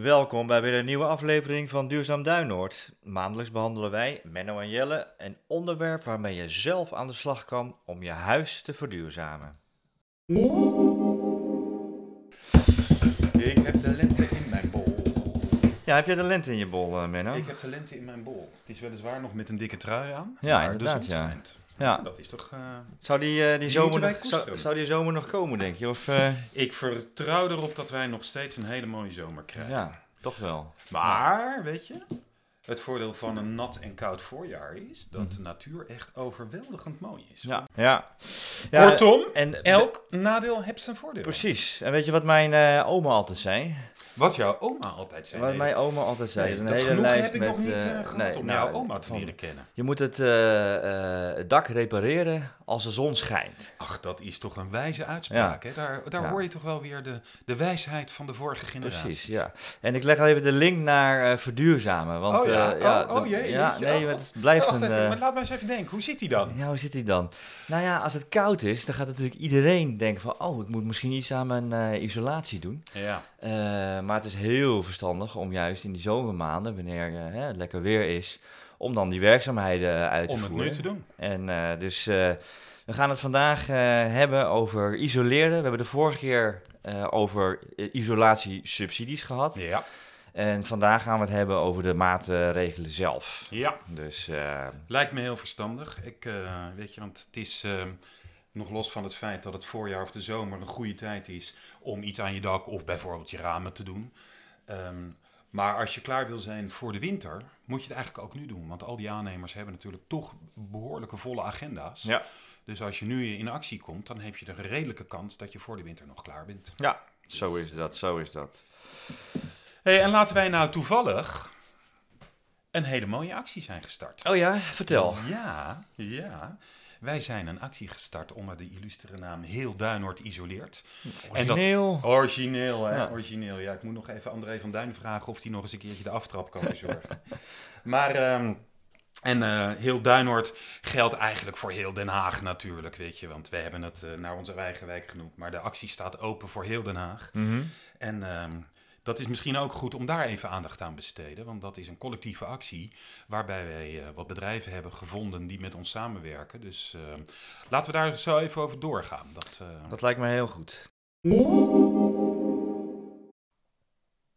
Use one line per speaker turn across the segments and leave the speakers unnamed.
Welkom bij weer een nieuwe aflevering van Duurzaam Duinoord. Maandelijks behandelen wij, Menno en Jelle, een onderwerp waarmee je zelf aan de slag kan om je huis te verduurzamen.
Ik heb de lente in mijn bol.
Ja, heb jij de lente in je bol, eh, Menno?
Ik heb de lente in mijn bol. Het is weliswaar nog met een dikke trui aan.
Ja,
maar
inderdaad, ja. Ja.
Dat is toch... eh,
Zou die, eh, die, zomer nog, zou, die zomer nog komen, denk je? Of, eh,
Ik vertrouw erop dat wij nog steeds een hele mooie zomer krijgen.
ja, toch wel.
Maar, weet je... Het voordeel van een nat en koud voorjaar is dat de natuur echt overweldigend mooi is.
Mhm. Ja, ja. ja
Kortom,
en,
elk nadeel heeft zijn voordeel.
Precies. En weet je wat mijn oma altijd zei?
Wat jouw oma altijd zei.
Wat
nee,
mijn oma altijd zei.
nee,
is een
dat
hele lijst
heb ik
met...
nog niet
eh,
eh, gehad
nee,
om
nou,
jouw oma te
van-
leren kennen.
Je moet het, eh, het dak repareren als de zon schijnt.
Ach, dat is toch een wijze uitspraak. Hè? Daar, daar
Ja.
hoor je toch wel weer de, de wijsheid van de vorige generatie.
Precies, ja. En ik leg al even de link naar verduurzamen. Want,
Oh ja,
ja,
oh, oh jee,
ja, nee,
oh,
het blijft een...
even, maar laat maar eens even denken. Hoe zit hij dan?
ja, hoe zit die dan? Nou ja, als het koud is, dan gaat natuurlijk iedereen denken van... oh, ik moet misschien iets aan mijn isolatie doen.
Ja.
Eh, maar het is heel verstandig om juist in die zomermaanden, wanneer eh, hè, het lekker weer is... om dan die werkzaamheden uit te
Om het
voeren.
nu te doen.
En eh, dus eh, we gaan het vandaag eh, hebben over isoleren. We hebben de vorige keer eh, over eh, isolatiesubsidies gehad.
Ja.
En vandaag gaan we het hebben over de maatregelen zelf.
ja,
Dus eh,
lijkt me heel verstandig. Ik, eh, weet je, want het is eh, nog los van het feit dat het voorjaar of de zomer een goede tijd is om iets aan je dak of bijvoorbeeld je ramen te doen. Ehm, maar als je klaar wil zijn voor de winter, moet je het eigenlijk ook nu doen. Want al die aannemers hebben natuurlijk toch behoorlijke volle agenda's.
ja.
Dus als je nu in actie komt, dan heb je een redelijke kans dat je voor de winter nog klaar bent.
ja, zo is dat, zo is dat.
Hey, en laten wij nou toevallig een hele mooie actie zijn gestart.
Oh ja, vertel.
Ja, ja. Wij zijn een actie gestart onder de illustere naam Heel Duinoord Isoleert. En dat-
Origineel.
Origineel, hè?
Ja.
Origineel. Ja, ik moet nog even André van Duin vragen of hij nog eens een keertje de aftrap kan verzorgen. maar, ehm, en eh, heel Duinoord geldt eigenlijk voor heel Den Haag natuurlijk, weet je. Want we hebben het eh, naar onze eigen wijk genoemd. Maar de actie staat open voor heel Den Haag.
Mhm.
En ehm, dat is misschien ook goed om daar even aandacht aan te besteden. Want dat is een collectieve actie waarbij wij eh, wat bedrijven hebben gevonden die met ons samenwerken. Dus ehm, laten we daar zo even over doorgaan. Dat, eh,
Dat lijkt me heel goed.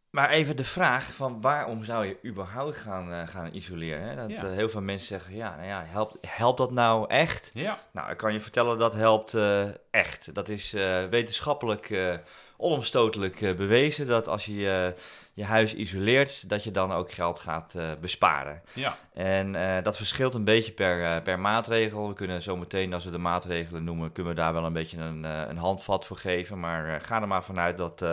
Maar even de vraag van waarom zou je überhaupt gaan, eh, gaan isoleren? Hè? Dat,
Ja.
eh, heel veel mensen zeggen, ja, nou ja, helpt, helpt dat nou echt?
ja,
Nou, ik kan je vertellen dat helpt eh, echt. Dat is eh, wetenschappelijk eh, onomstotelijk eh, bewezen dat als je eh, je huis isoleert, dat je dan ook geld gaat eh, besparen.
ja,
En dat verschilt een beetje per, per maatregel. We kunnen zo meteen, als we de maatregelen noemen, kunnen we daar wel een beetje een, een handvat voor geven. Maar ga er maar vanuit dat,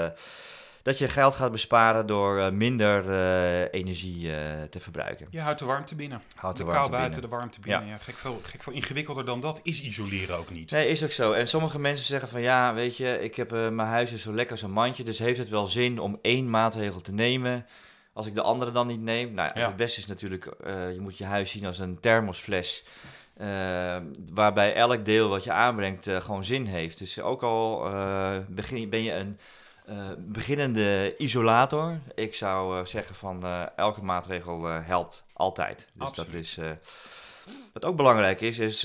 dat je geld gaat besparen door eh, minder eh, energie eh, te verbruiken.
je houdt de warmte binnen.
Houdt de
kou buiten, de warmte binnen. Ja. gek, veel, gek veel ingewikkelder dan dat is isoleren ook niet.
Nee, is ook zo. En sommige mensen zeggen van ja, weet je, ik heb mijn huis is zo lekker als een mandje, dus heeft het wel zin om één maatregel te nemen als ik de andere dan niet neem? Nou, ja, het beste is natuurlijk, je moet je huis zien als een thermosfles. waarbij elk deel wat je aanbrengt gewoon zin heeft. Dus ook al begin, ben je een eh, beginnende isolator, ik zou eh, zeggen van eh, elke maatregel helpt altijd. Dus dat is. wat ook belangrijk is, is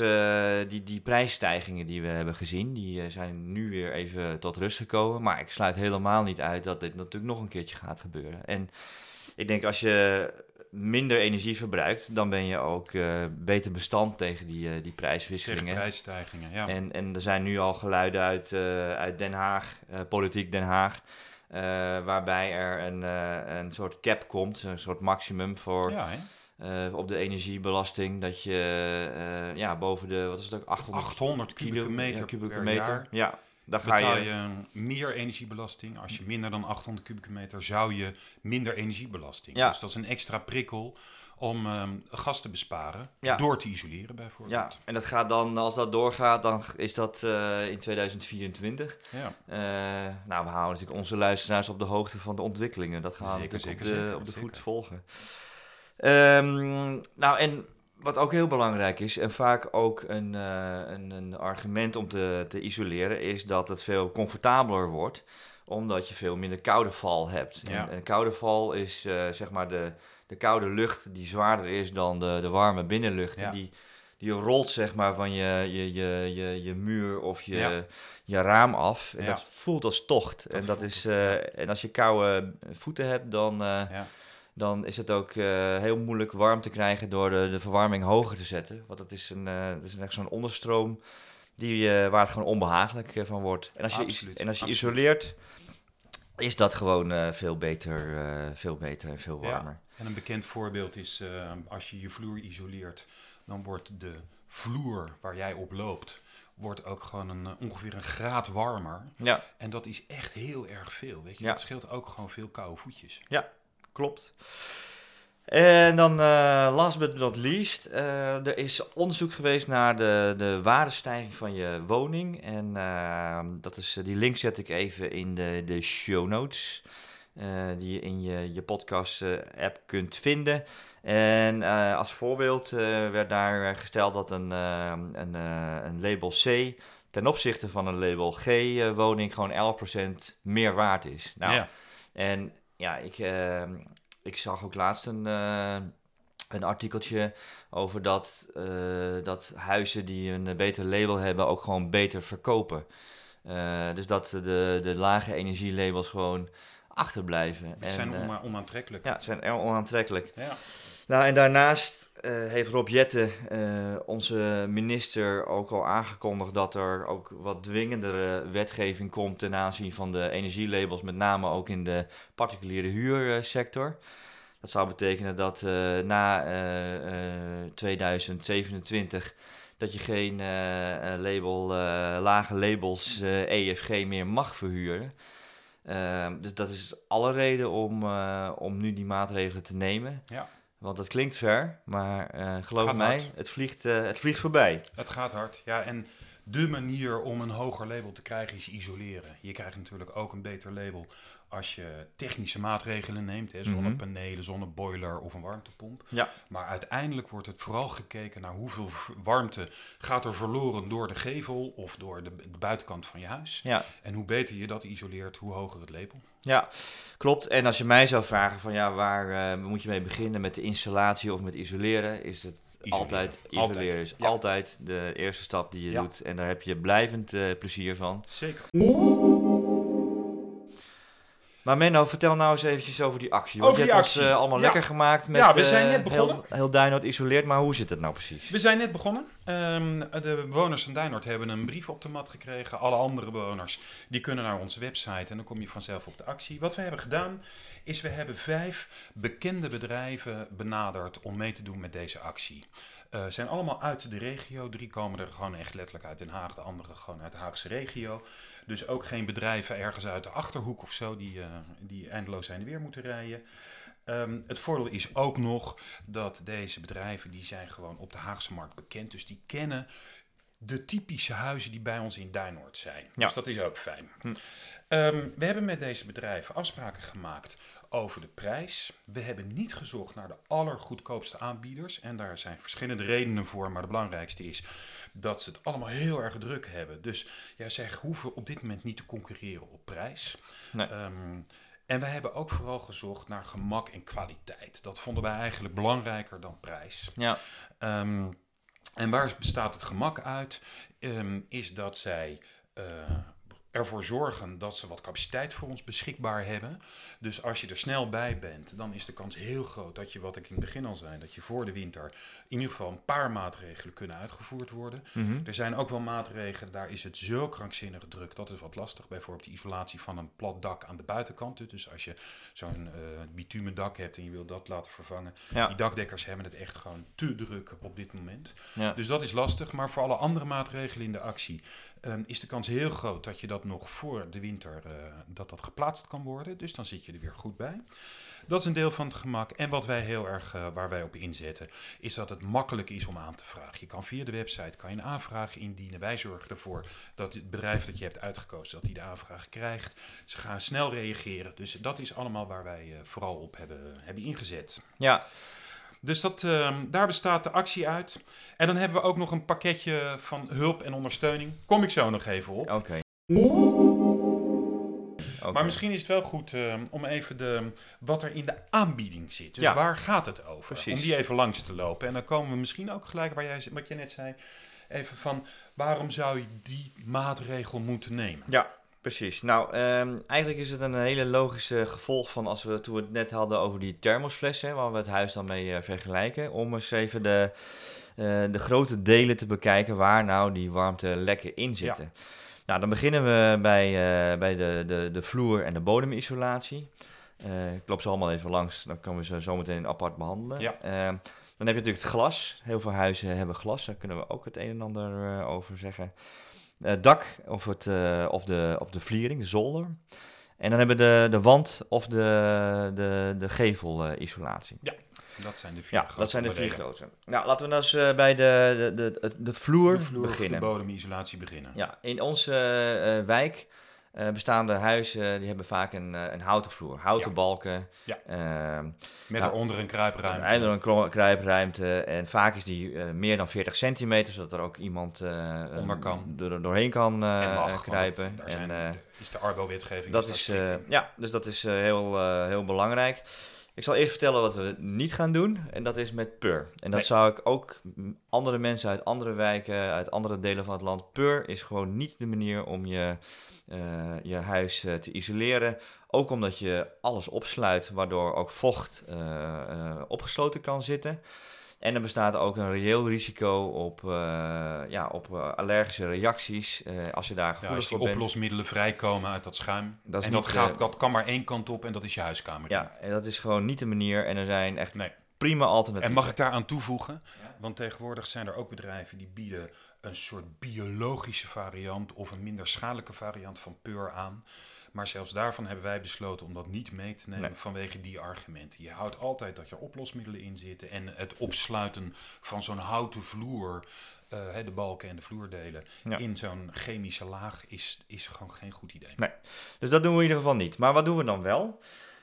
die, die prijsstijgingen die we hebben gezien. Die zijn nu weer even tot rust gekomen. Maar ik sluit helemaal niet uit dat dit natuurlijk nog een keertje gaat gebeuren. En ik denk als je minder energie verbruikt, dan ben je ook eh, beter bestand tegen die, eh, die
Tegen
prijswisselingen.
prijsstijgingen, ja.
En, en er zijn nu al geluiden uit, eh, uit Den Haag, politiek Den Haag, waarbij er een, een soort cap komt, een soort maximum voor,
ja,
op de energiebelasting. Dat je ja, boven de, wat is het ook, 800,
800 kubieke meter
ja, kubieke
per
meter.
jaar.
Ja, daar ga
Betaal
je,
je meer energiebelasting. Als je minder dan 800 kubieke meter zou je minder energiebelasting.
Ja.
Dus dat is een extra prikkel om ehm, gas te besparen
Ja.
door te isoleren bijvoorbeeld.
Ja, en dat gaat dan, als dat doorgaat, dan is dat eh, in 2024.
Ja.
Eh, nou, we houden natuurlijk onze luisteraars op de hoogte van de ontwikkelingen. Dat gaan we natuurlijk
zeker,
op de,
zeker,
op de
zeker.
voet volgen. Ehm, nou, en wat ook heel belangrijk is, en vaak ook een, eh, een, een argument om te, te isoleren, is dat het veel comfortabeler wordt omdat je veel minder koude val hebt.
Ja.
En, en koude val is eh, zeg maar de, de koude lucht die zwaarder is dan de, de warme binnenlucht.
Ja.
En die, die rolt zeg maar van je, je, je, je, je muur of je,
Ja.
je raam af. En dat voelt als tocht. en, dat is,
als-
eh, en als je koude voeten hebt, dan,
Ja.
Dan is het ook eh, heel moeilijk warm te krijgen door de, de verwarming hoger te zetten. Want dat is, een, eh, dat is echt zo'n onderstroom die, eh, waar het gewoon onbehagelijk eh, van wordt. En als je,
Absoluut,
en als je
absoluut.
isoleert, is dat gewoon veel, beter, veel beter en veel
Ja.
warmer.
En een bekend voorbeeld is als je je vloer isoleert, dan wordt de vloer waar jij op loopt, wordt ook gewoon een, ongeveer een graad warmer.
Ja,
En dat is echt heel erg veel. Weet je,
Ja.
dat scheelt ook gewoon veel koude voetjes.
Klopt. En dan eh, last but not least, eh, er is onderzoek geweest naar de, de waardestijging van je woning. En eh, dat is, die link zet ik even in de, de show notes, die je in je, je podcast-app kunt vinden. En als voorbeeld werd daar gesteld dat een, een, een label C ten opzichte van een label G-woning gewoon 11% meer waard is. Nou,
ja.
en ja, ik, eh, ik zag ook laatst een, eh, een artikeltje over dat, eh, dat huizen die een beter label hebben ook gewoon beter verkopen. Eh, dus dat de, de lage energielabels gewoon achterblijven.
Die zijn
eh,
ona- onaantrekkelijk.
ja, zijn erg onaantrekkelijk.
Ja.
Nou, en daarnaast eh, heeft Rob Jetten, eh, onze minister, ook al aangekondigd dat er ook wat dwingendere wetgeving komt ten aanzien van de energielabels, met name ook in de particuliere huursector. Dat zou betekenen dat eh, na eh, eh, 2027 dat je geen label, lage labels EFG meer mag verhuren. Ehm, dus dat is alle reden om, om nu die maatregelen te nemen.
Ja.
Want dat klinkt ver, maar eh, geloof mij,
hard.
het vliegt, eh, het vliegt voorbij.
Het gaat hard. Ja, en de manier om een hoger label te krijgen is isoleren. Je krijgt natuurlijk ook een beter label als je technische maatregelen neemt. Hè, zonnepanelen, zonneboiler of een warmtepomp.
Ja.
Maar uiteindelijk wordt het vooral gekeken naar hoeveel warmte gaat er verloren door de gevel of door de, de buitenkant van je huis.
Ja,
En hoe beter je dat isoleert, hoe hoger het label.
ja, klopt. En als je mij zou vragen van ja, waar eh, moet je mee beginnen met de installatie of met isoleren, is het
Isoleren.
altijd isoleren.
Altijd.
is
Ja.
altijd de eerste stap die je
Ja.
doet. En daar heb je blijvend eh, plezier van.
Zeker.
Maar Menno, vertel nou eens eventjes over die actie. Want
Over
je ons
actie.
eh, allemaal
Ja.
lekker gemaakt met
Ja, we zijn
eh,
net begonnen.
heel, heel Duinoord isoleerd. Maar hoe zit het nou precies?
We zijn net begonnen. Ehm, de bewoners van Duinoord hebben een brief op de mat gekregen. Alle andere bewoners die kunnen naar onze website en dan kom je vanzelf op de actie. Wat we hebben gedaan is we hebben vijf bekende bedrijven benaderd om mee te doen met deze actie. Eh zijn allemaal uit de regio. Drie komen er gewoon echt letterlijk uit Den Haag, de andere gewoon uit de Haagse regio. Dus ook geen bedrijven ergens uit de achterhoek of zo die, eh, die eindeloos zijn weer moeten rijden. Ehm, het voordeel is ook nog dat deze bedrijven die zijn gewoon op de Haagse markt bekend. Dus die kennen de typische huizen die bij ons in Duinoord zijn.
Ja.
Dus dat is ook fijn.
Hm.
Ehm, we hebben met deze bedrijven afspraken gemaakt over de prijs. We hebben niet gezocht naar de allergoedkoopste aanbieders. En daar zijn verschillende redenen voor. Maar de belangrijkste is dat ze het allemaal heel erg druk hebben. Dus ja, zij hoeven op dit moment niet te concurreren op prijs.
Nee.
Ehm, en wij hebben ook vooral gezocht naar gemak en kwaliteit. Dat vonden wij eigenlijk belangrijker dan prijs.
Ja,
Ehm, en waar bestaat het gemak uit? Ehm, is dat zij eh, ervoor zorgen dat ze wat capaciteit voor ons beschikbaar hebben. Dus als je er snel bij bent, dan is de kans heel groot dat je, wat ik in het begin al zei, dat je voor de winter in ieder geval een paar maatregelen kunnen uitgevoerd worden.
Mhm.
Er zijn ook wel maatregelen, daar is het zo krankzinnig druk, dat is wat lastig. Bijvoorbeeld de isolatie van een plat dak aan de buitenkant. Dus als je zo'n eh bitumen dak hebt en je wil dat laten vervangen.
ja,
Die dakdekkers hebben het echt gewoon te druk op dit moment.
ja.
Dus dat is lastig, maar voor alle andere maatregelen in de actie ehm, is de kans heel groot dat je dat nog voor de winter eh, dat dat geplaatst kan worden. Dus dan zit je er weer goed bij. Dat is een deel van het gemak. En wat wij heel erg, eh, waar wij op inzetten, is dat het makkelijk is om aan te vragen. Je kan via de website kan je een aanvraag indienen. Wij zorgen ervoor dat het bedrijf dat je hebt uitgekozen, dat die de aanvraag krijgt. Ze gaan snel reageren. Dus dat is allemaal waar wij eh, vooral op hebben, hebben ingezet.
ja.
Dus dat, ehm, daar bestaat de actie uit. En dan hebben we ook nog een pakketje van hulp en ondersteuning. Kom ik zo nog even op.
oké.
Maar misschien is het wel goed eh, om even de, wat er in de aanbieding zit. Dus
Ja.
waar gaat het over?
Precies.
Om die even langs te lopen. En dan komen we misschien ook gelijk waar jij, wat je net zei. Even van waarom zou je die maatregel moeten nemen?
Ja, precies. Nou, ehm, eigenlijk is het een hele logische gevolg van als we toen we het net hadden over die thermosflessen, waar we het huis dan mee eh, vergelijken, om eens even de, eh, de grote delen te bekijken waar nou die warmtelekken in zitten. Nou, dan beginnen we bij, eh, bij de, de, de vloer- en de bodemisolatie. Ik loop ze allemaal even langs, dan kunnen we ze zo meteen apart behandelen.
Ja.
Ehm, dan heb je natuurlijk het glas. Heel veel huizen hebben glas, daar kunnen we ook het een en ander over zeggen. Eh, dak of, het, eh, of, de, of de vliering, de zolder. En dan hebben we de, de wand of de, de, de gevelisolatie.
Dat zijn de vier
ja,
grote
dat zijn de vier grote. Nou, laten we dan eens eh, bij de, de, de, de vloer,
De vloer of
beginnen.
de bodemisolatie beginnen.
Ja, in onze eh, wijk eh, bestaande huizen die hebben vaak een, eh, een houten vloer. Houten
Ja.
balken.
Ja.
ehm,
Met daaronder een kruipruimte.
Eindelijk een kruipruimte. En vaak is die eh, meer dan 40 centimeter, zodat er ook iemand
Onder kan.
doorheen kan
mag,
kruipen.
daar
En,
zijn, is de Arbo-wetgeving
dat is, ja, dus dat is heel, heel belangrijk. Ik zal eerst vertellen wat we niet gaan doen. En dat is met PUR. En dat
Nee.
zou ik ook andere mensen uit andere wijken, uit andere delen van het land. PUR is gewoon niet de manier om je, eh, je huis eh, te isoleren. Ook omdat je alles opsluit, waardoor ook vocht eh, opgesloten kan zitten. En er bestaat ook een reëel risico op, eh, ja, op eh, allergische reacties. eh, als je daar
Ja,
gevoelig
als die
voor bent.
oplosmiddelen vrijkomen uit dat schuim.
Dat
en dat, gaat, dat kan maar één kant op en dat is je huiskamer.
Ja, en dat is gewoon niet de manier. En er zijn echt
Nee.
prima alternatieven.
En mag ik daaraan toevoegen?
Ja.
Want tegenwoordig zijn er ook bedrijven die bieden een soort biologische variant of een minder schadelijke variant van peur aan. Maar zelfs daarvan hebben wij besloten om dat niet mee te nemen
Nee.
vanwege die argumenten. Je houdt altijd dat er oplosmiddelen in zitten en het opsluiten van zo'n houten vloer, eh, de balken en de vloerdelen,
Ja.
in zo'n chemische laag is, is gewoon geen goed idee.
Dus dat doen we in ieder geval niet. Maar wat doen we dan wel?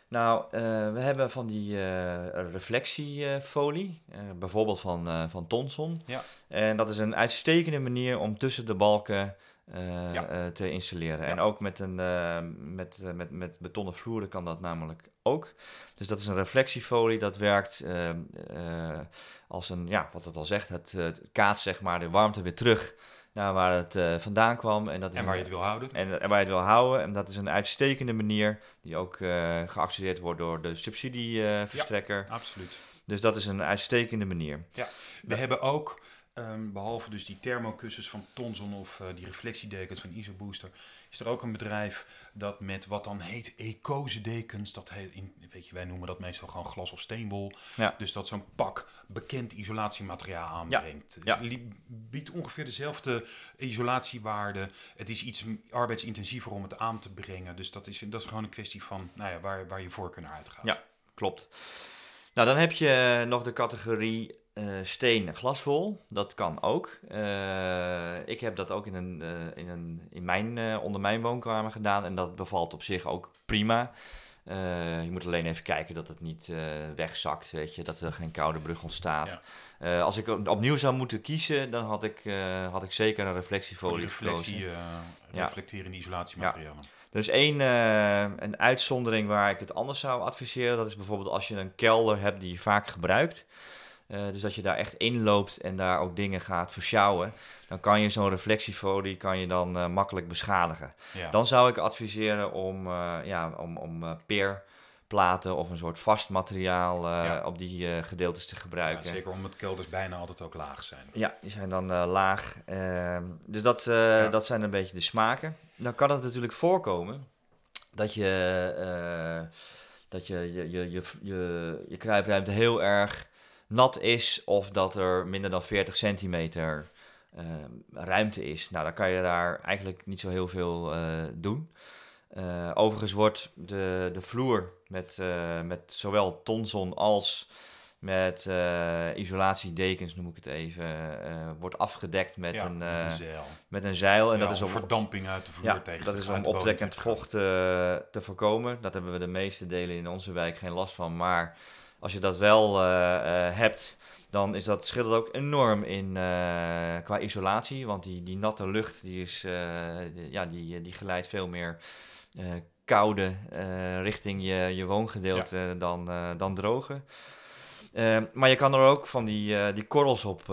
Nou, eh, we hebben van die eh, reflectiefolie, bijvoorbeeld van, van Tonson.
Ja.
En dat is een uitstekende manier om tussen de balken eh,
Ja.
eh, te installeren.
Ja.
En ook met, een, eh, met, met, met betonnen vloeren kan dat namelijk ook. Dus dat is een reflectiefolie, dat werkt als een, ja, wat het al zegt, het, het kaatst zeg maar de warmte weer terug naar waar het vandaan kwam. En, dat is
En waar
een-
je het wil houden.
en, en waar je het wil houden. En dat is een uitstekende manier die ook geaccepteerd wordt door de subsidieverstrekker.
Absoluut.
Dus dat is een uitstekende manier.
We hebben ook, ehm, behalve dus die thermokussens van Tonson of eh, die reflectiedekens van ISOBooster, is er ook een bedrijf dat met wat dan heet ecose dekens, dat heet in, weet je, wij noemen dat meestal gewoon glas of steenwol.
Ja.
Dus dat zo'n pak bekend isolatiemateriaal aanbrengt. Dus
Ja.
Het biedt ongeveer dezelfde isolatiewaarde. Het is iets arbeidsintensiever om het aan te brengen. Dus dat is, dat is gewoon een kwestie van nou ja, waar, waar je voorkeur naar uitgaat.
Ja. Klopt. Nou, dan heb je nog de categorie eh, steen en glasvol. Dat kan ook. Eh, ik heb dat ook in, een, eh, in, een, in mijn, onder mijn woonkamer gedaan. En dat bevalt op zich ook prima. Je moet alleen even kijken dat het niet wegzakt, weet je, dat er geen koude brug ontstaat.
Ja.
Als ik op- opnieuw zou moeten kiezen, dan had ik, had ik zeker een reflectiefolie
reflectie,
gekozen. Ja.
reflecterende isolatiematerialen.
Er is één een uitzondering waar ik het anders zou adviseren. Dat is bijvoorbeeld als je een kelder hebt die je vaak gebruikt. Eh, dus dat je daar echt inloopt en daar ook dingen gaat versjouwen. Dan kan je zo'n reflectiefolie kan je dan eh, makkelijk beschadigen.
Ja.
Dan zou ik adviseren om, eh, ja, om, om peerplaten of een soort vast materiaal
Ja.
op die gedeeltes te
Ja,
gebruiken.
zeker omdat kelders bijna altijd ook laag zijn.
Ja, die zijn dan laag. Ehm, dus dat,
Ja.
dat zijn een beetje de smaken. Dan kan het natuurlijk voorkomen dat je, dat je, je, je, je, je, je kruipruimte heel erg nat is of dat er minder dan 40 centimeter eh, ruimte is. Nou, dan kan je daar eigenlijk niet zo heel veel eh, doen. Eh, overigens wordt de, de vloer met, eh, met zowel tonson als met isolatiedekens, noem ik het even, wordt afgedekt met,
ja,
een,
met een zeil.
met een zeil. En
Ja,
dat is
om verdamping uit de vloer
ja,
tegen
dat
te
is
gaan,
om optrekkend vocht te voorkomen. Dat hebben we de meeste delen in onze wijk geen last van. Maar als je dat wel eh, eh, hebt, dan is dat, scheelt ook enorm in, eh, qua isolatie. Want die, die natte lucht die is, ja, die, die geleidt veel meer koude richting je, je woongedeelte dan, dan droge. Eh, maar je kan er ook van die, die korrels op,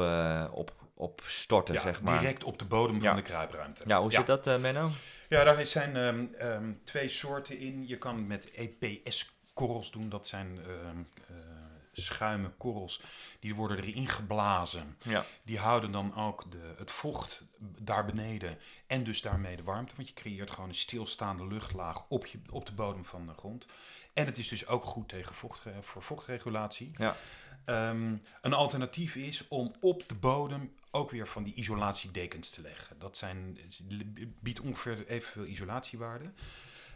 op, op storten,
Ja,
zeg maar.
direct op de bodem
Ja.
van de kruipruimte.
Ja, hoe zit dat, Menno?
Ja, daar zijn ehm, ehm, twee soorten in. Je kan met EPS-korrels doen. Dat zijn ehm eh, schuime korrels. Die worden erin geblazen.
Ja.
Die houden dan ook de, het vocht daar beneden en dus daarmee de warmte. Want je creëert gewoon een stilstaande luchtlaag op, je, op de bodem van de grond. En het is dus ook goed tegen vocht, voor vochtregulatie.
Ja.
Ehm, een alternatief is om op de bodem ook weer van die isolatiedekens te leggen. Dat zijn, biedt ongeveer evenveel isolatiewaarde.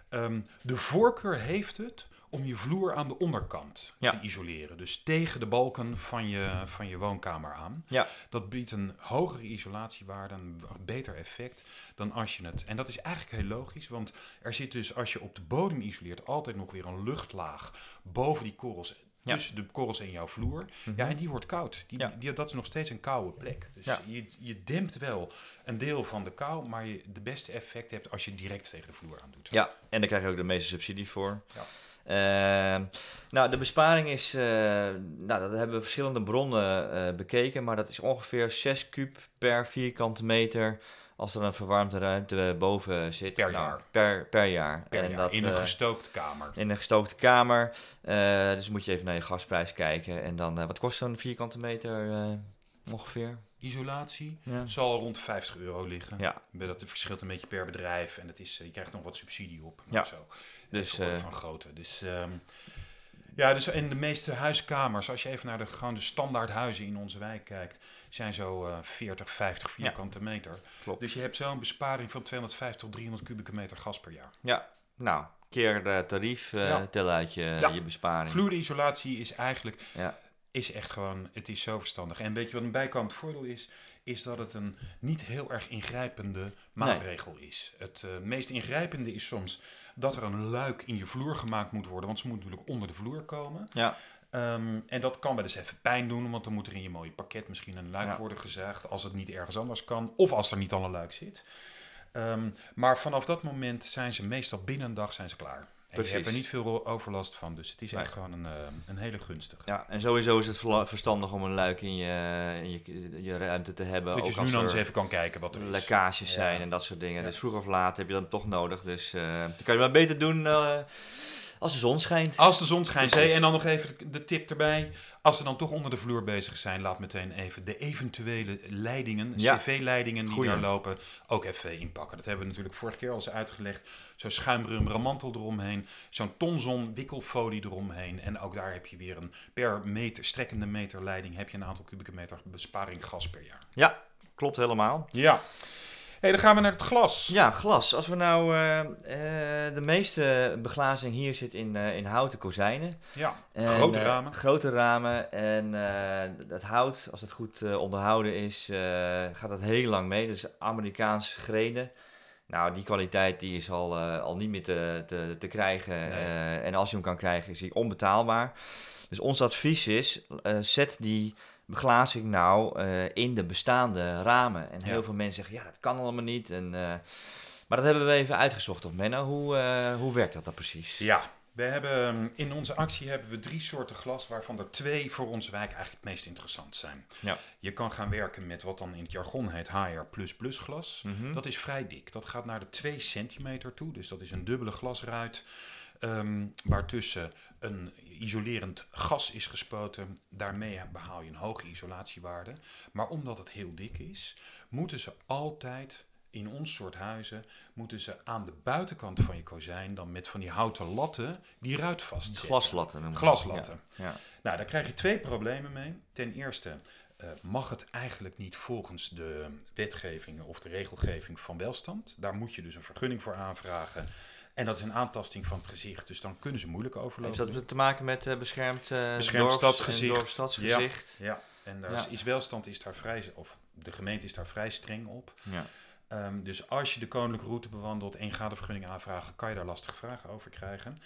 Ehm, de voorkeur heeft het om je vloer aan de onderkant
Ja.
te isoleren. Dus tegen de balken van je, van je woonkamer aan.
Ja.
Dat biedt een hogere isolatiewaarde, een beter effect dan als je het... En dat is eigenlijk heel logisch, want er zit dus als je op de bodem isoleert altijd nog weer een luchtlaag boven die korrels...
Ja.
Tussen de korrels en jouw vloer.
Mhm.
Ja, en die wordt koud. Die,
Ja.
die, dat is nog steeds een koude plek. Dus
Ja.
je, je dempt wel een deel van de kou, maar je de beste effect hebt als je direct tegen de vloer aan doet.
Ja, en daar krijg je ook de meeste subsidie voor.
Ja.
Ehm, nou, de besparing is, eh, nou, dat hebben we verschillende bronnen eh, bekeken, maar dat is ongeveer 6 kub per vierkante meter als er een verwarmde ruimte boven zit.
Per
Nou,
jaar.
Per, per jaar.
Per
en
jaar,
dat,
in een
eh,
gestookte kamer.
in een gestookte kamer. Dus moet je even naar je gasprijs kijken. En dan, wat kost zo'n vierkante meter eh, ongeveer?
Isolatie
Ja.
zal rond de 50 euro liggen.
Ja.
Dat verschilt een beetje per bedrijf en het is, eh, je krijgt nog wat subsidie op.
Ja.
Zo.
Dus, eh,
van grootte. Dus, ehm, ja, dus in de meeste huiskamers, als je even naar de, gewoon de standaard huizen in onze wijk kijkt, zijn zo eh 40, 50 vierkante meter.
Klopt.
Dus je hebt zo een besparing van 250 tot 300 kubieke meter gas per jaar.
Ja, nou, keer de tarief, eh
Ja.
tel uit je,
Ja.
je besparing.
Vloerisolatie is eigenlijk
Ja.
Is echt gewoon, het is zo verstandig. En weet je wat een bijkomend voordeel is? Is dat het een niet heel erg ingrijpende maatregel is. Het eh, meest ingrijpende is soms dat er een luik in je vloer gemaakt moet worden, want ze moet natuurlijk onder de vloer komen.
Ja.
Ehm, en dat kan wel eens even pijn doen, want dan moet er in je mooie pakket misschien een luik
Ja.
worden gezaagd als het niet ergens anders kan, of als er niet al een luik zit. Ehm, maar vanaf dat moment zijn ze meestal binnen een dag zijn ze klaar.
Precies.
je hebt er niet veel overlast van, dus het is echt gewoon een, eh, een hele gunstige.
Ja, en sowieso is het verstandig om een luik in je, in je, je ruimte te hebben.
Dat je
ook
nu
als
dan eens even kan kijken wat er is.
lekkages zijn en dat soort dingen. Dus vroeg of laat heb je dat toch nodig. Dus eh dan kan je maar beter doen eh, als de zon schijnt.
Als de zon schijnt,
Precies.
en dan nog even de- tip erbij. Als ze dan toch onder de vloer bezig zijn, laat meteen even de eventuele leidingen,
Ja.
cv-leidingen die
Goeie.
daar lopen, ook even inpakken. Dat hebben we natuurlijk vorige keer al eens uitgelegd. Zo'n schuimrummeren mantel eromheen, zo'n tonzon wikkelfolie eromheen. En ook daar heb je weer een per meter, strekkende meter leiding, heb je een aantal kubieke meter besparing gas per jaar.
Ja, klopt helemaal.
Ja. Hey, dan gaan we naar het glas.
Ja, glas. Als we nou... eh, eh, de meeste beglazing hier zit in, eh, in houten kozijnen.
Ja,
En,
grote ramen.
grote ramen. En dat hout, als het goed onderhouden is, gaat dat heel lang mee. Dus Amerikaans grenen. Nou, die kwaliteit die is al, al niet meer te, te, te krijgen.
Nee.
En als je hem kan krijgen, is hij onbetaalbaar. Dus ons advies is, zet die beglazing nou eh, in de bestaande ramen. En heel
Ja.
veel mensen zeggen, ja, dat kan allemaal niet. En, eh, maar dat hebben we even uitgezocht, toch Menno? Hoe, eh, hoe werkt dat dan precies?
Ja, we hebben, ehm, in onze actie hebben we drie soorten glas, waarvan er twee voor onze wijk eigenlijk het meest interessant zijn.
Ja.
Je kan gaan werken met wat dan in het jargon heet HR++ glas.
Mhm.
Dat is vrij dik. Dat gaat naar de 2 centimeter toe. Dus dat is een dubbele glasruit. ehm waartussen een isolerend gas is gespoten. Daarmee behaal je een hoge isolatiewaarde. Maar omdat het heel dik is, moeten ze altijd in ons soort huizen moeten ze aan de buitenkant van je kozijn dan met van die houten latten die ruit vastzetten.
Glaslatten.
Glaslatten.
Ja.
Nou, daar krijg je twee problemen mee. Ten eerste eh, mag het eigenlijk niet volgens de wetgeving of de regelgeving van welstand. Daar moet je dus een vergunning voor aanvragen. En dat is een aantasting van het gezicht, dus dan kunnen ze moeilijk
Heeft
overlopen.
dat te maken met eh, beschermd, eh
Beschermd stadsgezicht.
en dorpsstadsgezicht?
Ja, en daar
Ja.
is, welstand is daar vrij, of de gemeente is daar vrij streng op.
Ja.
Ehm, dus als je de koninklijke route bewandelt en je gaat een vergunning aanvragen, kan je daar lastige vragen over krijgen.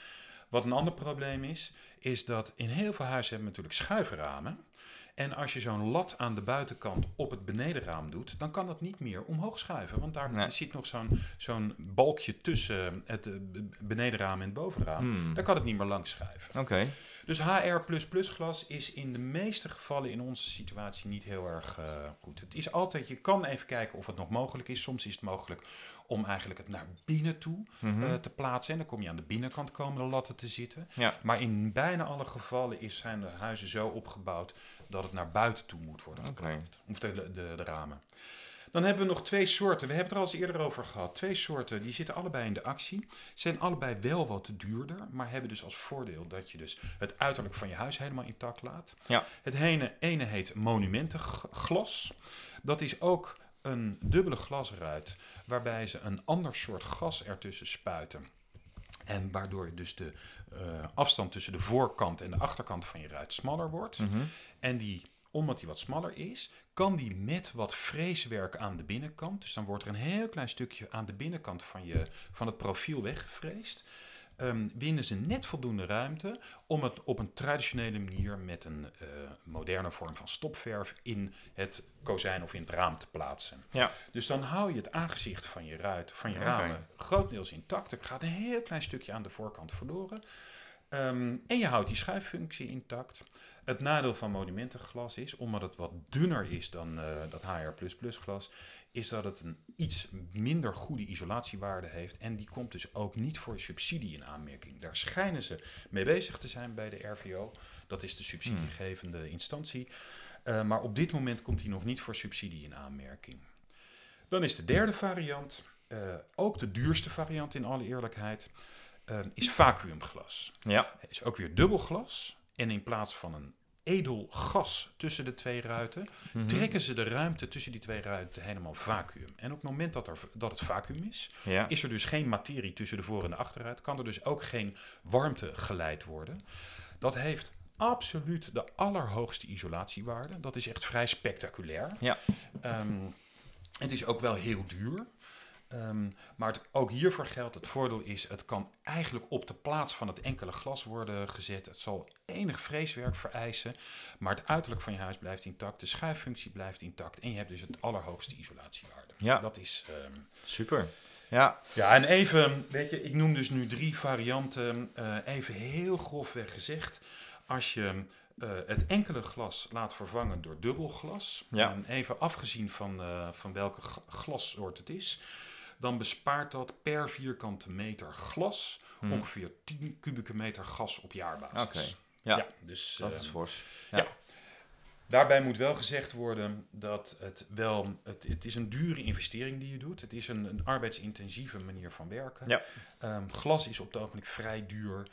Wat een ander probleem is, is dat in heel veel huizen hebben we natuurlijk schuiframen. En als je zo'n lat aan de buitenkant op het benedenraam doet, dan kan dat niet meer omhoog schuiven. Want daar
Nee.
zit nog zo'n zo'n balkje tussen het eh, benedenraam en het bovenraam.
Hmm.
Daar kan het niet meer langs schuiven.
Oké.
Dus HR++ glas is in de meeste gevallen in onze situatie niet heel erg eh, goed. Het is altijd, je kan even kijken of het nog mogelijk is. Soms is het mogelijk om eigenlijk het naar binnen toe
Mhm.
eh, te plaatsen. En dan kom je aan de binnenkant komen de latten te zitten.
Ja.
Maar in bijna alle gevallen is, zijn de huizen zo opgebouwd dat het naar buiten toe moet worden geplaatst. Of de, de, de, de ramen. Dan hebben we nog twee soorten. We hebben het er al eens eerder over gehad. Twee soorten, die zitten allebei in de actie. Zijn allebei wel wat duurder, maar hebben dus als voordeel dat je dus het uiterlijk van je huis helemaal intact laat.
Ja.
Het ene, ene heet monumentenglas. Dat is ook een dubbele glasruit, waarbij ze een ander soort gas ertussen spuiten. En waardoor dus de eh, afstand tussen de voorkant en de achterkant van je ruit smaller wordt.
Mhm.
En die, omdat die wat smaller is, kan die met wat freeswerk aan de binnenkant. Dus dan wordt er een heel klein stukje aan de binnenkant van, je, van het profiel weggefreesd. ehm, winnen ze net voldoende ruimte om het op een traditionele manier met een eh, moderne vorm van stopverf in het kozijn of in het raam te plaatsen.
Ja.
Dus dan hou je het aangezicht van je ruit, van je ramen, grotendeels intact. Er gaat een heel klein stukje aan de voorkant verloren. Ehm, en je houdt die schuiffunctie intact. Het nadeel van monumentenglas is, omdat het wat dunner is dan eh, dat HR++ glas, is dat het een iets minder goede isolatiewaarde heeft. En die komt dus ook niet voor subsidie in aanmerking. Daar schijnen ze mee bezig te zijn bij de RVO. Dat is de subsidiegevende instantie. Eh, maar op dit moment komt die nog niet voor subsidie in aanmerking. Dan is de derde variant, eh, ook de duurste variant in alle eerlijkheid, eh, is vacuümglas.
Ja.
Het is ook weer dubbelglas. En in plaats van een edel gas tussen de twee ruiten,
Mhm.
trekken ze de ruimte tussen die twee ruiten helemaal vacuüm. En op het moment dat, er, dat het vacuüm is,
Ja.
is er dus geen materie tussen de voor- en de achterruit, kan er dus ook geen warmte geleid worden. Dat heeft absoluut de allerhoogste isolatiewaarde. Dat is echt vrij spectaculair.
Ja.
Ehm, het is ook wel heel duur. Ehm, maar het, ook hiervoor geldt, het voordeel is, het kan eigenlijk op de plaats van het enkele glas worden gezet. Het zal enig vreeswerk vereisen, maar het uiterlijk van je huis blijft intact, de schuiffunctie blijft intact en je hebt dus het allerhoogste isolatiewaarde.
Ja.
Dat is... ehm,
Super. Ja.
ja, en even, weet je, ik noem dus nu drie varianten. eh, even heel grofweg gezegd. Als je eh, het enkele glas laat vervangen door dubbelglas,
Ja.
en even afgezien van, eh, van welke glassoort het is, dan bespaart dat per vierkante meter glas
Hm.
ongeveer 10 kubieke meter gas op jaarbasis.
Oké. Ja.
dus
Dat is fors.
Daarbij moet wel gezegd worden dat het wel, het, het is een dure investering die je doet. Het is een, een arbeidsintensieve manier van werken.
Ja.
Ehm, glas is op het ogenblik vrij duur.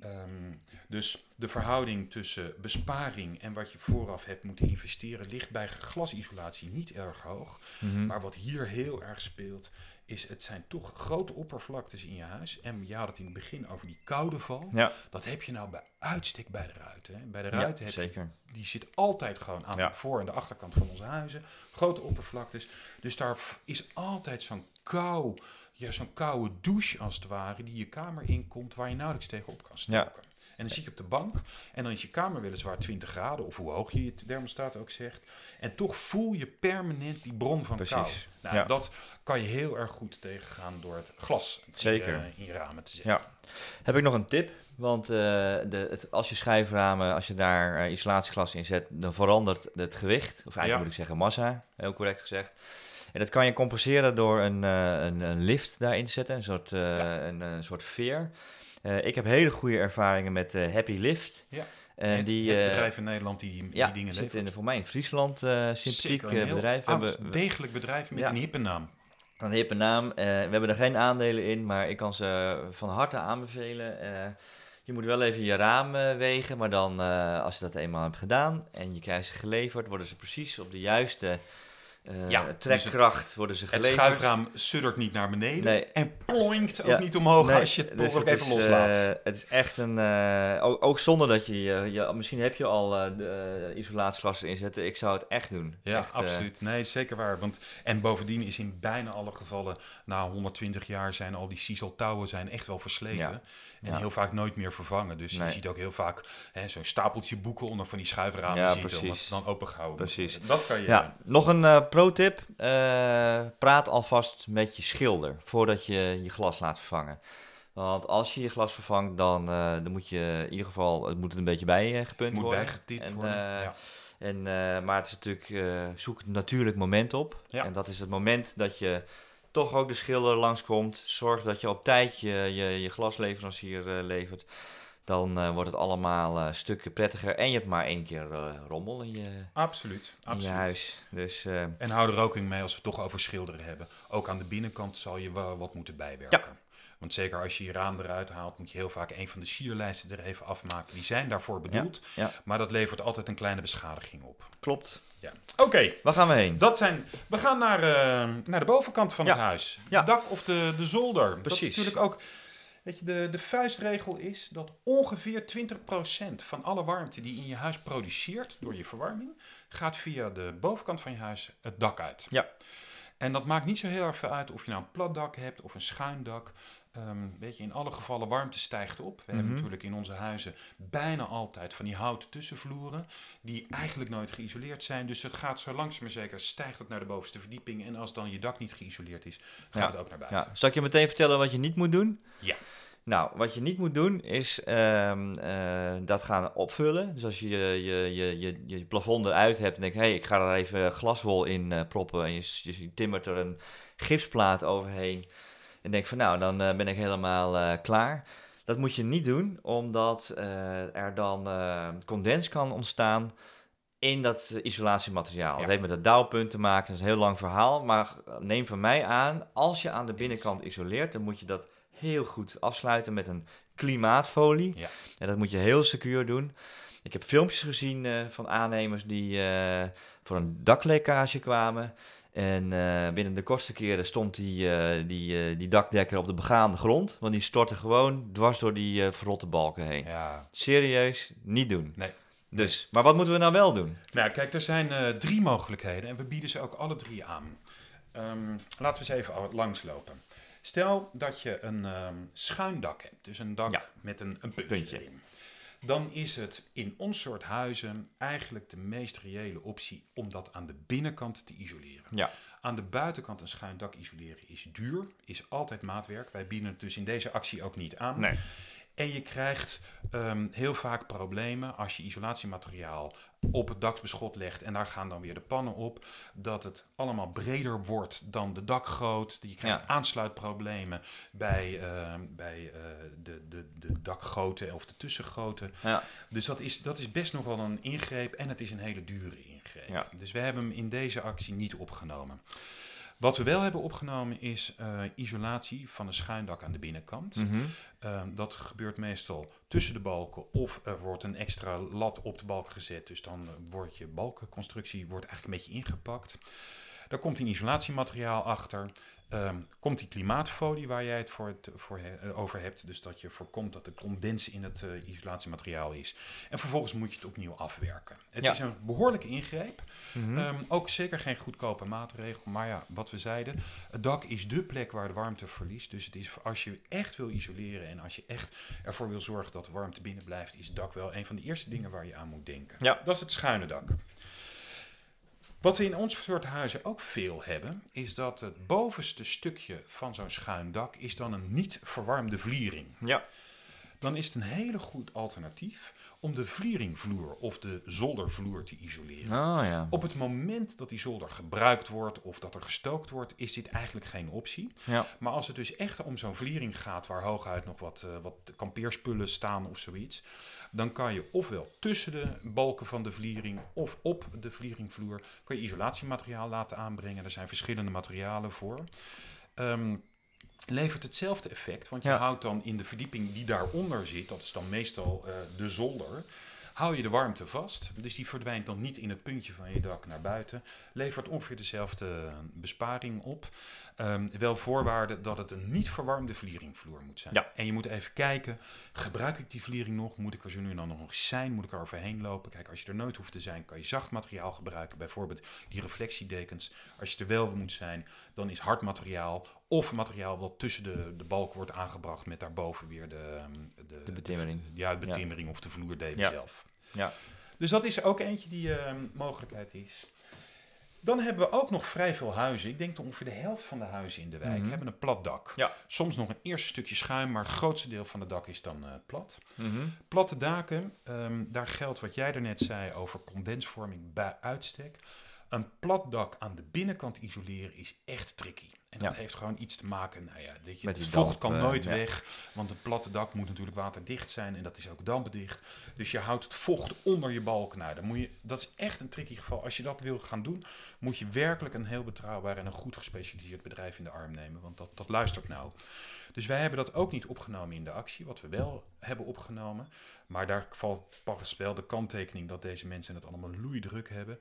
Ehm, dus de verhouding tussen besparing en wat je vooraf hebt moeten investeren ligt bij glasisolatie niet erg hoog.
Mhm.
Maar wat hier heel erg speelt, is het zijn toch grote oppervlaktes in je huis. En je had het in het begin over die koude val.
Ja.
Dat heb je nou bij uitstek bij de ruiten. Hè. Bij de
Ja,
ruiten heb je die zit altijd gewoon aan
Ja.
de voor- en de achterkant van onze huizen. Grote oppervlaktes. Dus daar is altijd zo'n kou, ja, zo'n koude douche als het ware, die je kamer inkomt, waar je nauwelijks tegenop kan stoken. En dan zit je op de bank en dan is je kamer weliswaar 20 graden, of hoe hoog je je thermostaat ook zegt. En toch voel je permanent die bron van kou.
Precies.
Nou,
Ja.
dat kan je heel erg goed tegengaan door het glas in
Zeker.
je, in je ramen te zetten.
Ja. Heb ik nog een tip? Want eh, de, het, als je schijframen, als je daar eh, isolatieglas in zet, dan verandert het gewicht. Of eigenlijk
Ja.
moet ik zeggen massa, heel correct gezegd. En dat kan je compenseren door een, eh, een, een lift daarin te zetten, een soort, eh, een, een soort veer. Eh, ik heb hele goede ervaringen met eh, Happy Lift.
Ja.
En
het,
die,
het
eh,
bedrijf in Nederland die die,
ja,
dingen
zit in, voor mij in Friesland, sympathiek
een
bedrijf.
Oud,
hebben-
degelijk bedrijf met
Ja.
een hippe naam.
een hippe naam. We hebben er geen aandelen in, maar ik kan ze van harte aanbevelen. Je moet wel even je raam wegen, maar dan als je dat eenmaal hebt gedaan en je krijgt ze geleverd, worden ze precies op de juiste eh,
Ja, dus
trekkracht worden ze
Het
geleverd.
schuifraam suddert niet naar beneden
Nee.
en plonkt ook
Ja,
niet omhoog
Nee,
als je het
dus het
even
is,
loslaat.
eh, het is echt een. eh, ook, ook zonder dat je, je, Misschien heb je al de uh, isolatieglas erin zetten. Ik zou het echt doen.
ja,
Echt,
absoluut. Nee, zeker waar. Want, en bovendien is in bijna alle gevallen, na 120 jaar zijn al die sieseltouwen zijn echt wel versleten.
Ja.
En
Ja.
heel vaak nooit meer vervangen. Dus
Nee.
je ziet ook heel vaak zo'n stapeltje boeken onder van die schuiframen
Ja,
zitten. Omdat het dan opengehouden
Precies.
Dat kan je...
Ja, nog een pro-tip. Eh, praat alvast met je schilder voordat je je glas laat vervangen. Want als je je glas vervangt, dan, eh, dan moet je in ieder geval, het moet er een beetje bij eh,
moet
worden.
bijgetipt
En,
worden. ja.
En, maar het is natuurlijk, zoek een natuurlijk moment op.
Ja.
En dat is het moment dat je toch ook de schilder langskomt. Zorg dat je op tijd je, je, je glasleverancier levert. Dan eh, wordt het allemaal eh, stukken prettiger. En je hebt maar één keer eh, rommel in je,
Absoluut.
in je
absoluut.
huis. Dus
En hou er ook in mee als we het toch over schilderen hebben. Ook aan de binnenkant zal je wel wat moeten bijwerken. Want zeker als je je raam eruit haalt, moet je heel vaak een van de sierlijsten er even afmaken. Die zijn daarvoor bedoeld,
ja.
maar dat levert altijd een kleine beschadiging op.
klopt.
Ja. Oké,
Waar gaan we heen?
dat zijn. We gaan naar, naar de bovenkant van het huis.
Ja.
Het dak of de, de zolder. Dat
Precies.
is natuurlijk ook. Weet je, de, de vuistregel is dat ongeveer 20% van alle warmte die in je huis produceert door je verwarming, gaat via de bovenkant van je huis het dak uit.
Ja.
En dat maakt niet zo heel erg veel uit of je nou een plat dak hebt of een schuin dak. Ehm, weet je, in alle gevallen warmte stijgt op. We hebben
Mhm.
natuurlijk in onze huizen bijna altijd van die houten tussenvloeren die eigenlijk nooit geïsoleerd zijn. Dus het gaat zo langzaam maar zeker, stijgt het naar de bovenste verdieping. En als dan je dak niet geïsoleerd is, gaat
Ja.
het ook naar buiten.
Ja. Zal ik je meteen vertellen wat je niet moet doen?
Ja.
Nou, wat je niet moet doen is ehm, eh, dat gaan opvullen. Dus als je je, je, je, je, plafond eruit hebt en denkt, hé, hey, ik ga er even glaswol in eh, proppen. En je, je timmert er een gipsplaat overheen. En denk van, nou, dan eh, ben ik helemaal eh, klaar. Dat moet je niet doen, omdat eh, er dan condens kan ontstaan in dat isolatiemateriaal.
Ja.
Dat heeft met het dauwpunt te maken, dat is een heel lang verhaal. Maar neem van mij aan, als je aan de binnenkant isoleert, dan moet je dat heel goed afsluiten met een klimaatfolie.
Ja.
En dat moet je heel secuur doen. Ik heb filmpjes gezien van aannemers die voor een daklekkage kwamen. En eh, binnen de kortste keren stond die, eh, die, eh, die dakdekker op de begaande grond. Want die stortte gewoon dwars door die verrotte balken heen.
Ja.
Serieus, niet doen.
Nee.
Dus, maar wat moeten we nou wel doen?
Nou, kijk, er zijn drie mogelijkheden en we bieden ze ook alle drie aan. Ehm, laten we eens even langslopen. Stel dat je een ehm, schuin dak hebt, dus een dak
Ja.
met een, een puntje,
Puntje.
erin. Dan is het in ons soort huizen eigenlijk de meest reële optie om dat aan de binnenkant te isoleren.
Ja.
Aan de buitenkant een schuin dak isoleren is duur, is altijd maatwerk. Wij bieden het dus in deze actie ook niet aan.
Nee.
En je krijgt ehm, heel vaak problemen als je isolatiemateriaal op het daksbeschot legt en daar gaan dan weer de pannen op, dat het allemaal breder wordt dan de dakgoot. Je krijgt
Ja.
aansluitproblemen bij, ehm, bij eh, de, de, de dakgoten of de tussengoten.
Ja.
Dus dat is, dat is best nog wel een ingreep en het is een hele dure ingreep.
Ja.
Dus we hebben hem in deze actie niet opgenomen. Wat we wel hebben opgenomen is eh, isolatie van een schuindak aan de binnenkant.
Mhm.
Ehm, dat gebeurt meestal tussen de balken of er wordt een extra lat op de balk gezet. Dus dan eh, wordt je balkenconstructie wordt eigenlijk een beetje ingepakt. Daar komt een isolatiemateriaal achter. Ehm, komt die klimaatfolie waar jij het voor het, voor he- eh, over hebt. Dus dat je voorkomt dat er condens in het eh, isolatiemateriaal is. En vervolgens moet je het opnieuw afwerken. Het
Ja.
is een behoorlijke ingreep.
Mhm.
Ehm, ook zeker geen goedkope maatregel. Maar ja, wat we zeiden, het dak is dé plek waar de warmte verliest. Dus het is als je echt wil isoleren en als je echt ervoor wil zorgen dat de warmte binnen blijft, is het dak wel een van de eerste dingen waar je aan moet denken.
Ja.
Dat is het schuine dak. Wat we in ons soort huizen ook veel hebben, is dat het bovenste stukje van zo'n schuin dak is dan een niet verwarmde vliering
ja.
Dan is het een hele goed alternatief om de vlieringvloer of de zoldervloer te isoleren.
Oh ja.
Op het moment dat die zolder gebruikt wordt of dat er gestookt wordt, is dit eigenlijk geen optie.
Ja.
Maar als het dus echt om zo'n vliering gaat waar hooguit nog wat, eh, wat kampeerspullen staan of zoiets, dan kan je ofwel tussen de balken van de vliering of op de vlieringvloer kan je isolatiemateriaal laten aanbrengen. Er zijn verschillende materialen voor. Ehm, levert hetzelfde effect, want je
Ja.
houdt dan in de verdieping die daaronder zit, dat is dan meestal eh, de zolder, hou je de warmte vast. Dus die verdwijnt dan niet in het puntje van je dak naar buiten. Levert ongeveer dezelfde besparing op. Ehm, wel voorwaarde dat het een niet verwarmde vlieringvloer moet zijn.
Ja.
En je moet even kijken, gebruik ik die vliering nog? Moet ik er zo nu en dan nog zijn? Moet ik er overheen lopen? Kijk, als je er nooit hoeft te zijn, kan je zacht materiaal gebruiken. Bijvoorbeeld die reflectiedekens. Als je er wel moet zijn, dan is hard materiaal Of materiaal wat tussen de, de balk wordt aangebracht met daarboven weer de, ehm, de,
De betimmering.
ja, de betimmering of de vloerdelen
Ja.
zelf.
Ja.
Dus dat is ook eentje die ehm, mogelijkheid is. Dan hebben we ook nog vrij veel huizen. Ik denk dat ongeveer de helft van de huizen in de wijk
Mhm.
hebben een plat dak.
Ja.
Soms nog een eerste stukje schuim, maar het grootste deel van het dak is dan eh, plat.
Mhm.
Platte daken, ehm, daar geldt wat jij daarnet zei over condensvorming bij uitstek. Een plat dak aan de binnenkant isoleren is echt tricky. En dat
Ja.
heeft gewoon iets te maken, nou ja, weet je, het vocht
damp,
kan
eh,
nooit weg, want het platte dak moet natuurlijk waterdicht zijn en dat is ook dampdicht. Dus je houdt het vocht onder je balken. Nou, dan moet je, dat is echt een tricky geval. Als je dat wil gaan doen, moet je werkelijk een heel betrouwbaar en een goed gespecialiseerd bedrijf in de arm nemen, want dat, dat luistert nou. Dus wij hebben dat ook niet opgenomen in de actie, wat we wel hebben opgenomen. Maar daar valt pas wel de kanttekening dat deze mensen het allemaal loeidruk hebben,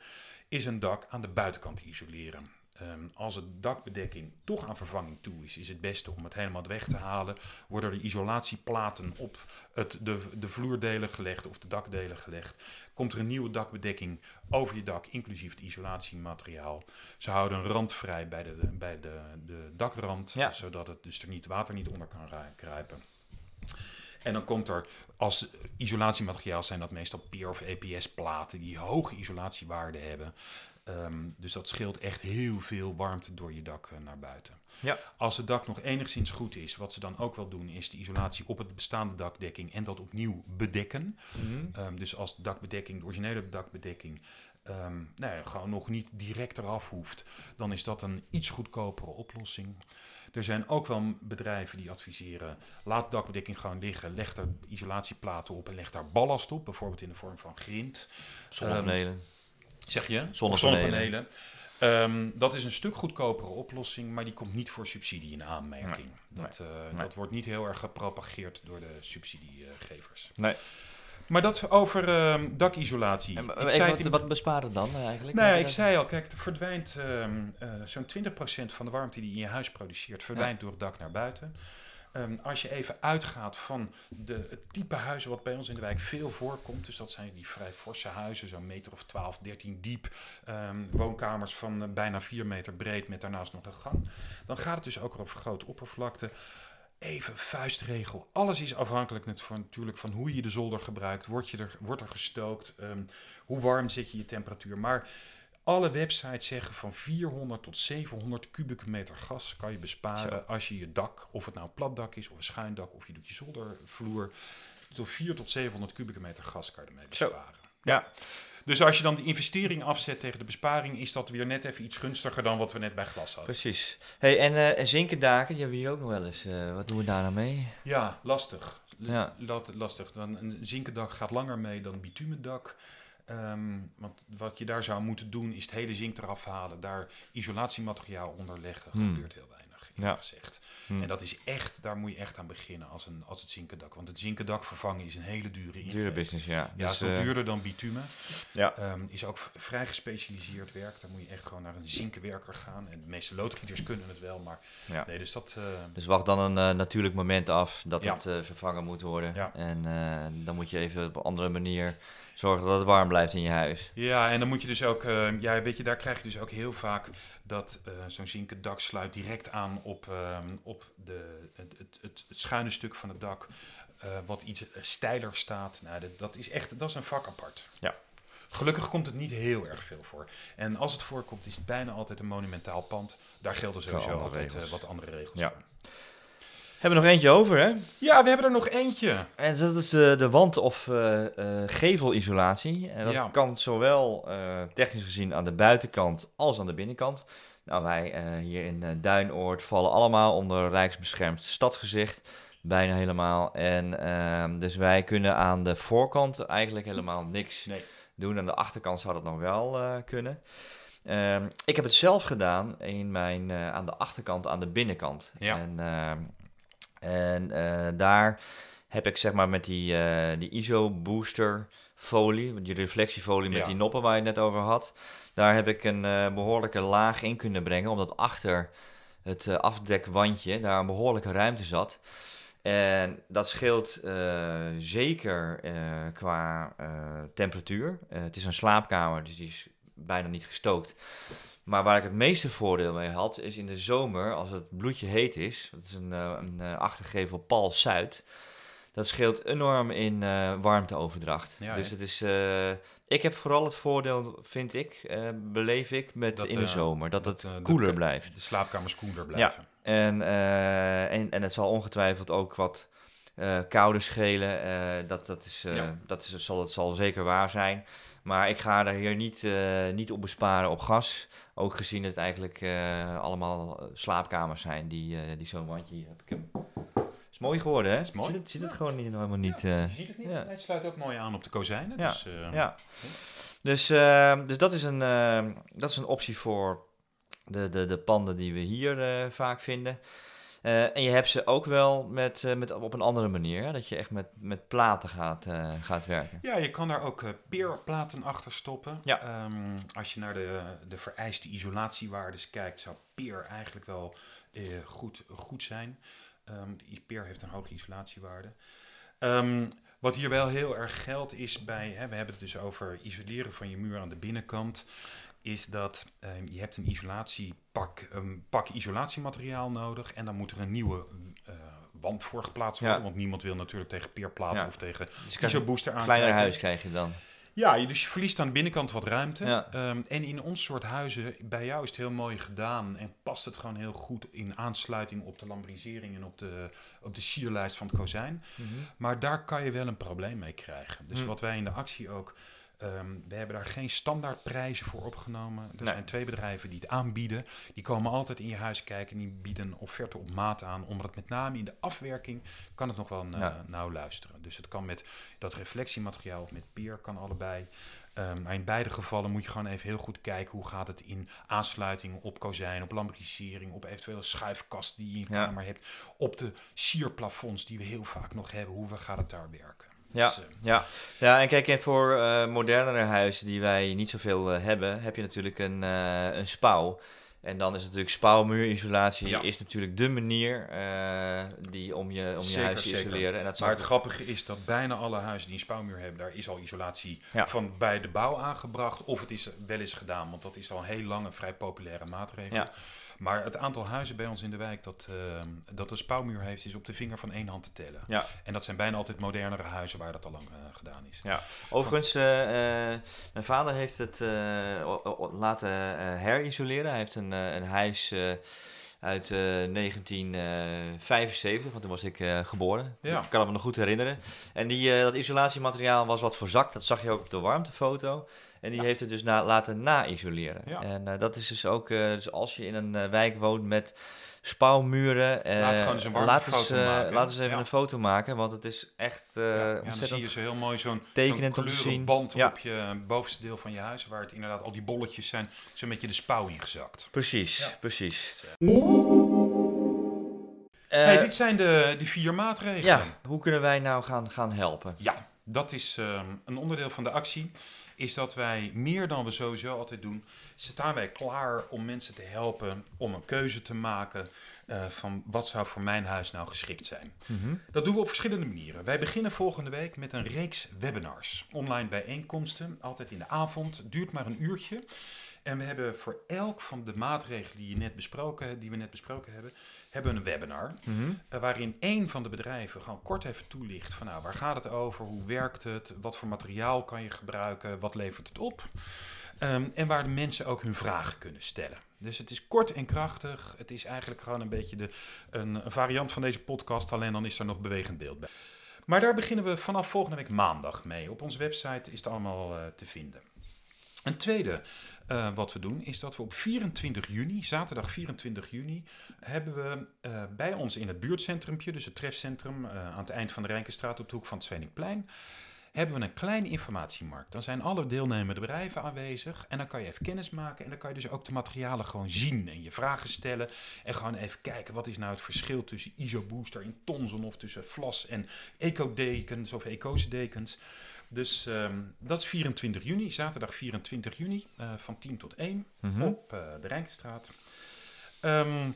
is een dak aan de buitenkant te isoleren. Ehm, als het dakbedekking toch aan vervanging toe is, is het beste om het helemaal weg te halen. Worden er isolatieplaten op het, de, de vloerdelen gelegd of de dakdelen gelegd. Komt er een nieuwe dakbedekking over je dak, inclusief het isolatiemateriaal. Ze houden een rand vrij bij de, bij de, de dakrand,
Ja.
zodat het dus er niet water niet onder kan kruipen. En dan komt er, als isolatiemateriaal zijn dat meestal PIR of EPS-platen die hoge isolatiewaarden hebben. Ehm, dus dat scheelt echt heel veel warmte door je dak eh, naar buiten.
Ja.
Als het dak nog enigszins goed is, wat ze dan ook wel doen, is de isolatie op het bestaande dakdekking en dat opnieuw bedekken.
Mhm.
Ehm, dus als de dakbedekking, de originele dakbedekking, ehm, nou ja, gewoon nog niet direct eraf hoeft, dan is dat een iets goedkopere oplossing. Er zijn ook wel bedrijven die adviseren, laat de dakbedekking gewoon liggen, leg er isolatieplaten op en leg daar ballast op, bijvoorbeeld in de vorm van grind.
Zonnepanelen.
Zeg je?
Zonnepanelen.
Ehm, dat is een stuk goedkopere oplossing, maar die komt niet voor subsidie in aanmerking.
Nee,
Dat, eh,
nee.
dat wordt niet heel erg gepropageerd door de subsidiegevers.
nee.
Maar dat over ehm, dakisolatie.
En,
Ik zei
wat, wat bespaart het dan eh, eigenlijk? Weet
ik zei al, kijk, er verdwijnt ehm, eh, zo'n 20% van de warmte die je in je huis produceert, verdwijnt door het dak naar buiten. Ehm, als je even uitgaat van de, het type huizen wat bij ons in de wijk veel voorkomt, dus dat zijn die vrij forse huizen, zo'n meter of 12, 13 diep, ehm, woonkamers van eh, bijna 4 meter breed met daarnaast nog een gang, dan gaat het dus ook over grote oppervlakte. Even vuistregel. Alles is afhankelijk natuurlijk van hoe je de zolder gebruikt. Wordt, je er, wordt er gestookt? Ehm, hoe warm zet je je temperatuur? Maar alle websites zeggen van 400 tot 700 kubieke meter gas kan je besparen
Zo.
als je je dak, of het nou een plat dak is of een schuin dak, of je doet je zoldervloer, tot 4 tot 700 kubieke meter gas kan je ermee
Zo.
besparen.
Ja.
Dus als je dan die investering afzet tegen de besparing, is dat weer net even iets gunstiger dan wat we net bij glas hadden.
Precies. Hey, en eh, en zinkendaken, die hebben we hier ook nog wel eens. Eh, wat doen we daar nou mee?
Ja, lastig. L-
Ja.
lastig. Dan, een zinkendak gaat langer mee dan een bitumendak. Ehm, want wat je daar zou moeten doen, is het hele zink eraf halen, daar isolatiemateriaal onder leggen. Dat
Hmm.
gebeurt heel weinig,
Ja.
gezegd.
Hm.
En dat is echt, daar moet je echt aan beginnen als, een, als het zinkendak. Want het zinkendak vervangen is een hele dure ingreep.
Dure business, ja.
Ja,
Dus,
het is wel
eh,
duurder dan bitumen.
Ja.
Ehm, is ook vrij gespecialiseerd werk. Daar moet je echt gewoon naar een zinkenwerker gaan. En de meeste loodgieters kunnen het wel, maar
ja.
nee, dus dat... eh,
Dus wacht dan een eh, natuurlijk moment af dat
Ja.
het vervangen moet worden.
Ja.
En dan moet je even op een andere manier zorgen dat het warm blijft in je huis.
Ja, en dan moet je dus ook, eh, ja, weet je, daar krijg je dus ook heel vaak dat eh, zo'n zinken dak sluit direct aan op, ehm, op de, het, het, het, schuine stuk van het dak, eh, wat iets steiler staat. Nou, dat, dat is echt, dat is een vak apart.
Ja.
Gelukkig komt het niet heel erg veel voor. En als het voorkomt, is het bijna altijd een monumentaal pand. Daar gelden sowieso altijd wat andere regels
Ja.
voor.
Hebben we nog eentje over, hè?
Ja, we hebben er nog eentje.
En dat is de, de wand- of eh, eh, gevelisolatie. En dat
Ja.
kan zowel eh, technisch gezien aan de buitenkant als aan de binnenkant. Nou, wij eh, hier in eh, Duinoord vallen allemaal onder Rijksbeschermd stadsgezicht. Bijna helemaal. En ehm, dus wij kunnen aan de voorkant eigenlijk helemaal niks
Nee.
doen. Aan de achterkant zou dat nog wel eh, kunnen. Ehm, ik heb het zelf gedaan in mijn, eh, aan de achterkant, aan de binnenkant.
Ja.
En, ehm, en eh, daar heb ik zeg maar met die, eh, die ISO-booster folie, die reflectiefolie met
Ja.
die noppen waar je het net over had. Daar heb ik een eh, behoorlijke laag in kunnen brengen, omdat achter het afdekwandje daar een behoorlijke ruimte zat. En dat scheelt zeker qua temperatuur. Het is een slaapkamer, dus die is bijna niet gestookt. Maar waar ik het meeste voordeel mee had, is in de zomer, als het bloedje heet is, dat is een, uh, een uh, achtergevel Pal Zuid, dat scheelt enorm in uh, warmteoverdracht.
Ja,
dus het is, ik heb vooral het voordeel, vind ik, beleef ik, met
Dat,
in de
eh,
zomer, dat,
dat,
het
eh, de
koeler blijft.
De slaapkamers koeler blijven.
En, eh, en, en het zal ongetwijfeld ook wat eh, kouder schelen. eh, dat, dat, is, eh,
Ja.
dat is, zal, het zal zeker waar zijn. Maar ik ga er hier niet, eh, niet op besparen op gas. Ook gezien het eigenlijk eh, allemaal eh, slaapkamers zijn die, eh, die zo'n wandje hier heb ik hem. Is mooi geworden, hè?
Is mooi.
Ziet het, ziet het
Ja.
gewoon niet, helemaal niet.
Ja, je ziet het niet.
ja.
Het sluit ook mooi aan op de kozijnen.
Ja,
Dus,
ja. Dus, eh, dus dat, is een, eh, dat is een optie voor de, de, de panden die we hier vaak vinden. Eh, en je hebt ze ook wel met, eh, met, op een andere manier. Hè? Dat je echt met, met platen gaat, eh, gaat werken.
Ja, je kan daar ook peerplaten achter stoppen.
Ja.
Ehm, als je naar de, de vereiste isolatiewaardes kijkt, zou peer eigenlijk wel goed, goed zijn. Die peer heeft een hoge isolatiewaarde. Ehm, wat hier wel heel erg geldt is bij, hè, we hebben het dus over isoleren van je muur aan de binnenkant, is dat ehm, je hebt een isolatiepak, een pak isolatiemateriaal nodig en dan moet er een nieuwe eh, wand voor geplaatst worden,
Ja.
want niemand wil natuurlijk tegen peerplaten
Ja.
of tegen
Dus
isobooster aan.
kleiner huis krijg je dan.
Ja, dus je verliest aan de binnenkant wat ruimte.
Ja.
Ehm, en in ons soort huizen, bij jou is het heel mooi gedaan en past het gewoon heel goed in aansluiting op de lambrisering en op de, op de sierlijst van het kozijn. Maar daar kan je wel een probleem mee krijgen. Dus
Hm.
wat wij in de actie ook. Ehm, we hebben daar geen standaardprijzen voor opgenomen. Er
Nee.
zijn twee bedrijven die het aanbieden. Die komen altijd in je huis kijken. Die bieden een offerte op maat aan. Omdat met name in de afwerking kan het nog wel eh,
Ja.
nauw luisteren. Dus het kan met dat reflectiemateriaal of met peer kan allebei. Ehm, maar in beide gevallen moet je gewoon even heel goed kijken hoe gaat het in aansluiting op kozijn, op lambrisering, op eventuele schuifkast die je in je
Ja.
kamer hebt, op de sierplafonds die we heel vaak nog hebben. Hoe gaat het daar werken?
Ja,
Dus, eh,
ja. ja, en kijk, en voor eh modernere huizen die wij niet zoveel eh, hebben, heb je natuurlijk een, eh, een spouw. En dan is natuurlijk spouwmuurisolatie
Ja.
is natuurlijk de manier die om je, om je
Zeker,
huis te
zeker.
isoleren. En dat
Maar het grappige is dat bijna alle huizen die een spouwmuur hebben, daar is al isolatie
Ja.
van bij de bouw aangebracht. Of het is wel eens gedaan, want dat is al heel lang een vrij populaire maatregel.
Ja.
Maar het aantal huizen bij ons in de wijk dat, ehm, dat een spouwmuur heeft, is op de vinger van één hand te tellen.
Ja.
En dat zijn bijna altijd modernere huizen waar dat al lang eh, gedaan is.
Ja. Overigens, eh, eh, mijn vader heeft het laten herisoleren. Hij heeft een, een huis uit eh, 1975, want toen was ik geboren.
Ja.
Ik kan het me nog goed herinneren. En die, dat isolatiemateriaal was wat verzakt. Dat zag je ook op de warmtefoto. En die heeft het dus na, laten na-isoleren.
Ja.
En eh, dat is dus ook, eh, dus als je in een eh, wijk woont met spouwmuren.
Laat gewoon eens een
laat
warmtefoto
eens, laat eens even
Ja.
een foto maken, want het is echt
Ja, ja, dan zie
ontzettend
je zo heel mooi zo'n
tekenend
zo'n
om te
kleuren
zien.
band
Ja.
op je bovenste deel van je huis, waar het inderdaad al die bolletjes zijn, zo met je de spouw ingezakt.
Precies, precies.
hey, dit zijn de, die vier maatregelen.
ja, hoe kunnen wij nou gaan, gaan helpen?
Ja, dat is ehm, een onderdeel van de actie. Is dat wij meer dan we sowieso altijd doen, staan wij klaar om mensen te helpen om een keuze te maken eh, van wat zou voor mijn huis nou geschikt zijn. Dat doen we op verschillende manieren. Wij beginnen volgende week met een reeks webinars. Online bijeenkomsten, altijd in de avond. Duurt maar een uurtje. En we hebben voor elk van de maatregelen die, je net besproken, die we net besproken hebben, hebben we een webinar.
Mhm.
Eh, waarin één van de bedrijven gewoon kort even toelicht van nou, waar gaat het over, hoe werkt het, wat voor materiaal kan je gebruiken, wat levert het op. Ehm, en waar de mensen ook hun vragen kunnen stellen. Dus het is kort en krachtig. Het is eigenlijk gewoon een beetje de, een, een variant van deze podcast, alleen dan is er nog bewegend beeld bij. Maar daar beginnen we vanaf volgende week maandag mee. Op onze website is het allemaal eh, te vinden. Een tweede eh, wat we doen is dat we op 24 juni, zaterdag 24 juni, hebben we eh, bij ons in het buurtcentrumpje, dus het trefcentrum eh, aan het eind van de Rijkenstraat op de hoek van het hebben we een kleine informatiemarkt. Dan zijn alle deelnemende bedrijven aanwezig en dan kan je even kennis maken en dan kan je dus ook de materialen gewoon zien en je vragen stellen en gewoon even kijken wat is nou het verschil tussen ISO-booster in Thomson of tussen Vlas en Ecodekens of Ecose-dekens. Dus ehm, dat is 24 juni, zaterdag 24 juni eh, van 10 tot 1
Mhm.
op eh, de Rijkenstraat. Ehm,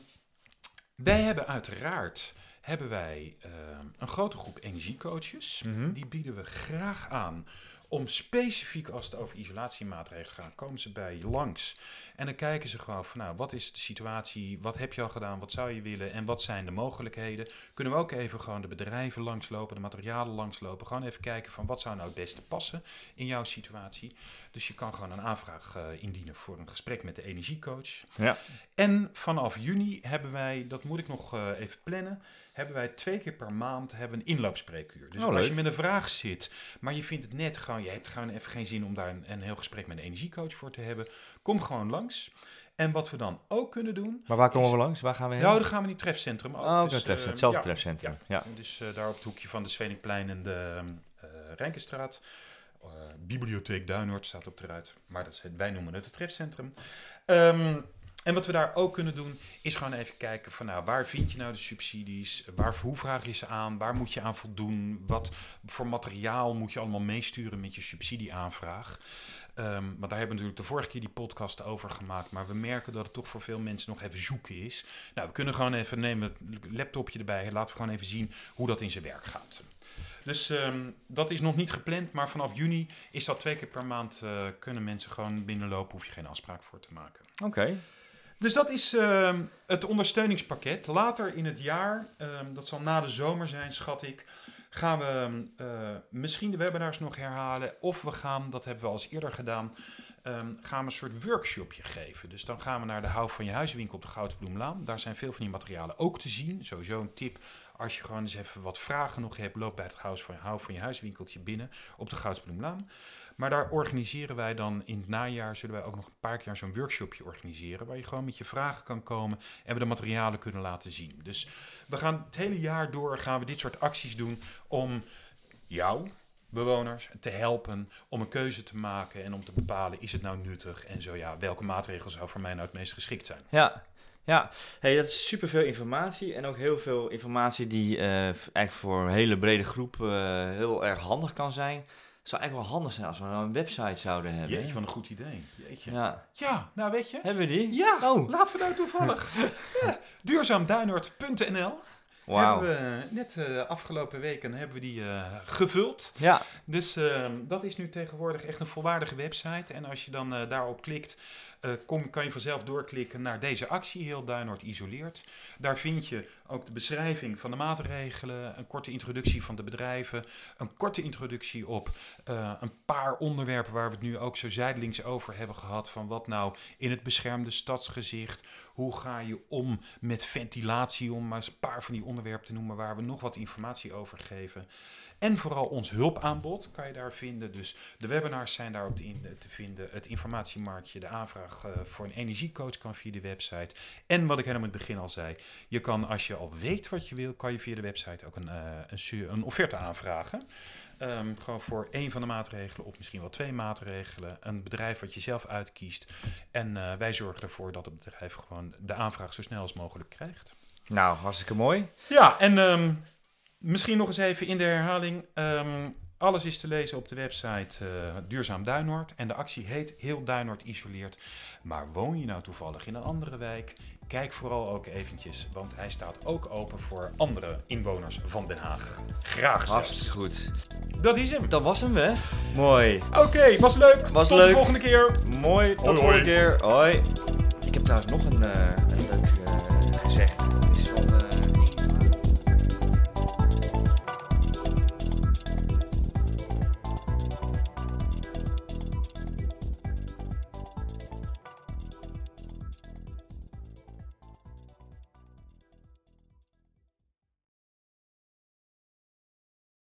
wij hebben uiteraard hebben wij, ehm, een grote groep energiecoaches.
Mhm.
Die bieden we graag aan om specifiek als het over isolatiemaatregelen gaat, komen ze bij je langs. En dan kijken ze gewoon van, nou, wat is de situatie? Wat heb je al gedaan? Wat zou je willen? En wat zijn de mogelijkheden? Kunnen we ook even gewoon de bedrijven langslopen, de materialen langslopen. Gewoon even kijken van, wat zou nou het beste passen in jouw situatie? Dus je kan gewoon een aanvraag uh, indienen voor een gesprek met de energiecoach.
Ja.
En vanaf juni hebben wij, dat moet ik nog uh, even plannen, hebben wij twee keer per maand hebben een inloopspreekuur. Dus
Oh,
als je met een vraag zit, maar je vindt het net gewoon, je hebt gewoon even geen zin om daar een, een heel gesprek met een energiecoach voor te hebben, kom gewoon langs. En wat we dan ook kunnen doen,
Maar waar komen
Is-
we langs? Waar gaan we heen?
nou, dan gaan we in het trefcentrum ook.
Oh,
Dus,
trefcentrum.
eh,
Hetzelfde
ja,
trefcentrum. Ja.
Dus eh, daar op het hoekje van de Sveningplein en de Rijnkenstraat. Eh, Bibliotheek Duinoord staat op eruit. Maar dat is het, wij noemen het het trefcentrum. Ehm, en wat we daar ook kunnen doen, is gewoon even kijken van nou, waar vind je nou de subsidies? Waar, hoe vraag je ze aan? Waar moet je aan voldoen? Wat voor materiaal moet je allemaal meesturen met je subsidieaanvraag? Ehm, want daar hebben we natuurlijk de vorige keer die podcast over gemaakt. Maar we merken dat het toch voor veel mensen nog even zoeken is. Nou, we kunnen gewoon even nemen het laptopje erbij. Laten we gewoon even zien hoe dat in zijn werk gaat. Dus ehm, dat is nog niet gepland. Maar vanaf juni is dat twee keer per maand. eh, kunnen mensen gewoon binnenlopen. Hoef je geen afspraak voor te maken.
Oké.
Dus dat is ehm, het ondersteuningspakket. Later in het jaar, ehm, dat zal na de zomer zijn, schat ik, gaan we eh, misschien de webinars nog herhalen. Of we gaan, dat hebben we al eens eerder gedaan, ehm, gaan we een soort workshopje geven. Dus dan gaan we naar de Hou van je Huiswinkel op de Goudsbloemlaan. Daar zijn veel van die materialen ook te zien. Sowieso een tip. Als je gewoon eens even wat vragen nog hebt, loop bij het Hou van, Hou van je Huiswinkeltje binnen op de Goudsbloemlaan. Maar daar organiseren wij dan in het najaar, zullen wij ook nog een paar keer zo'n workshopje organiseren. Waar je gewoon met je vragen kan komen en we de materialen kunnen laten zien. Dus we gaan het hele jaar door gaan we dit soort acties doen om jou, bewoners, te helpen om een keuze te maken en om te bepalen is het nou nuttig en zo ja, welke maatregelen zou voor mij nou het meest geschikt zijn.
Ja, ja. Hey, dat is superveel informatie en ook heel veel informatie die eh, eigenlijk voor een hele brede groep eh, heel erg handig kan zijn. Het zou eigenlijk wel handig zijn als we nou een website zouden hebben.
Jeetje, wat een goed idee. Jeetje. Ja,
Ja,
nou weet je.
hebben we die?
Ja,
Oh.
laten we nou toevallig. ja, duurzaamduinord.nl
Wauw.
hebben we net eh, afgelopen weken hebben we die eh, gevuld.
Ja,
Dus ehm, dat is nu tegenwoordig echt een volwaardige website. En als je dan eh, daarop klikt, eh, kom, kan je vanzelf doorklikken naar deze actie, Heel Duinoord Isoleert. Daar vind je ook de beschrijving van de maatregelen, een korte introductie van de bedrijven, een korte introductie op eh, een paar onderwerpen waar we het nu ook zo zijdelings over hebben gehad. Van wat nou in het beschermde stadsgezicht, hoe ga je om met ventilatie, om maar eens een paar van die onderwerpen te noemen waar we nog wat informatie over geven. En vooral ons hulpaanbod kan je daar vinden. Dus de webinars zijn daarop te, in- te vinden. Het informatiemarktje, de aanvraag eh, voor een energiecoach kan via de website. En wat ik helemaal in het begin al zei. Je kan, als je al weet wat je wil, kan je via de website ook een, eh, een, een offerte aanvragen. Ehm, gewoon voor één van de maatregelen of misschien wel twee maatregelen. Een bedrijf wat je zelf uitkiest. En eh, wij zorgen ervoor dat het bedrijf gewoon de aanvraag zo snel als mogelijk krijgt.
nou, hartstikke mooi.
Ja, en ehm, misschien nog eens even in de herhaling. Ehm, alles is te lezen op de website eh, Duurzaam Duinoord. En de actie heet Heel Duinoord Isoleert. Maar woon je nou toevallig in een andere wijk? Kijk vooral ook eventjes, want hij staat ook open voor andere inwoners van Den Haag. Graag
Hartstikke
zelfs.
goed.
Dat is hem.
Dat was hem, hè? Mooi.
Oké, was leuk.
Was
Tot
leuk.
de volgende keer.
Mooi, tot de volgende
hoi.
keer. Hoi. Ik heb trouwens nog een, eh, een leuk eh, gezegd. Het is van, eh,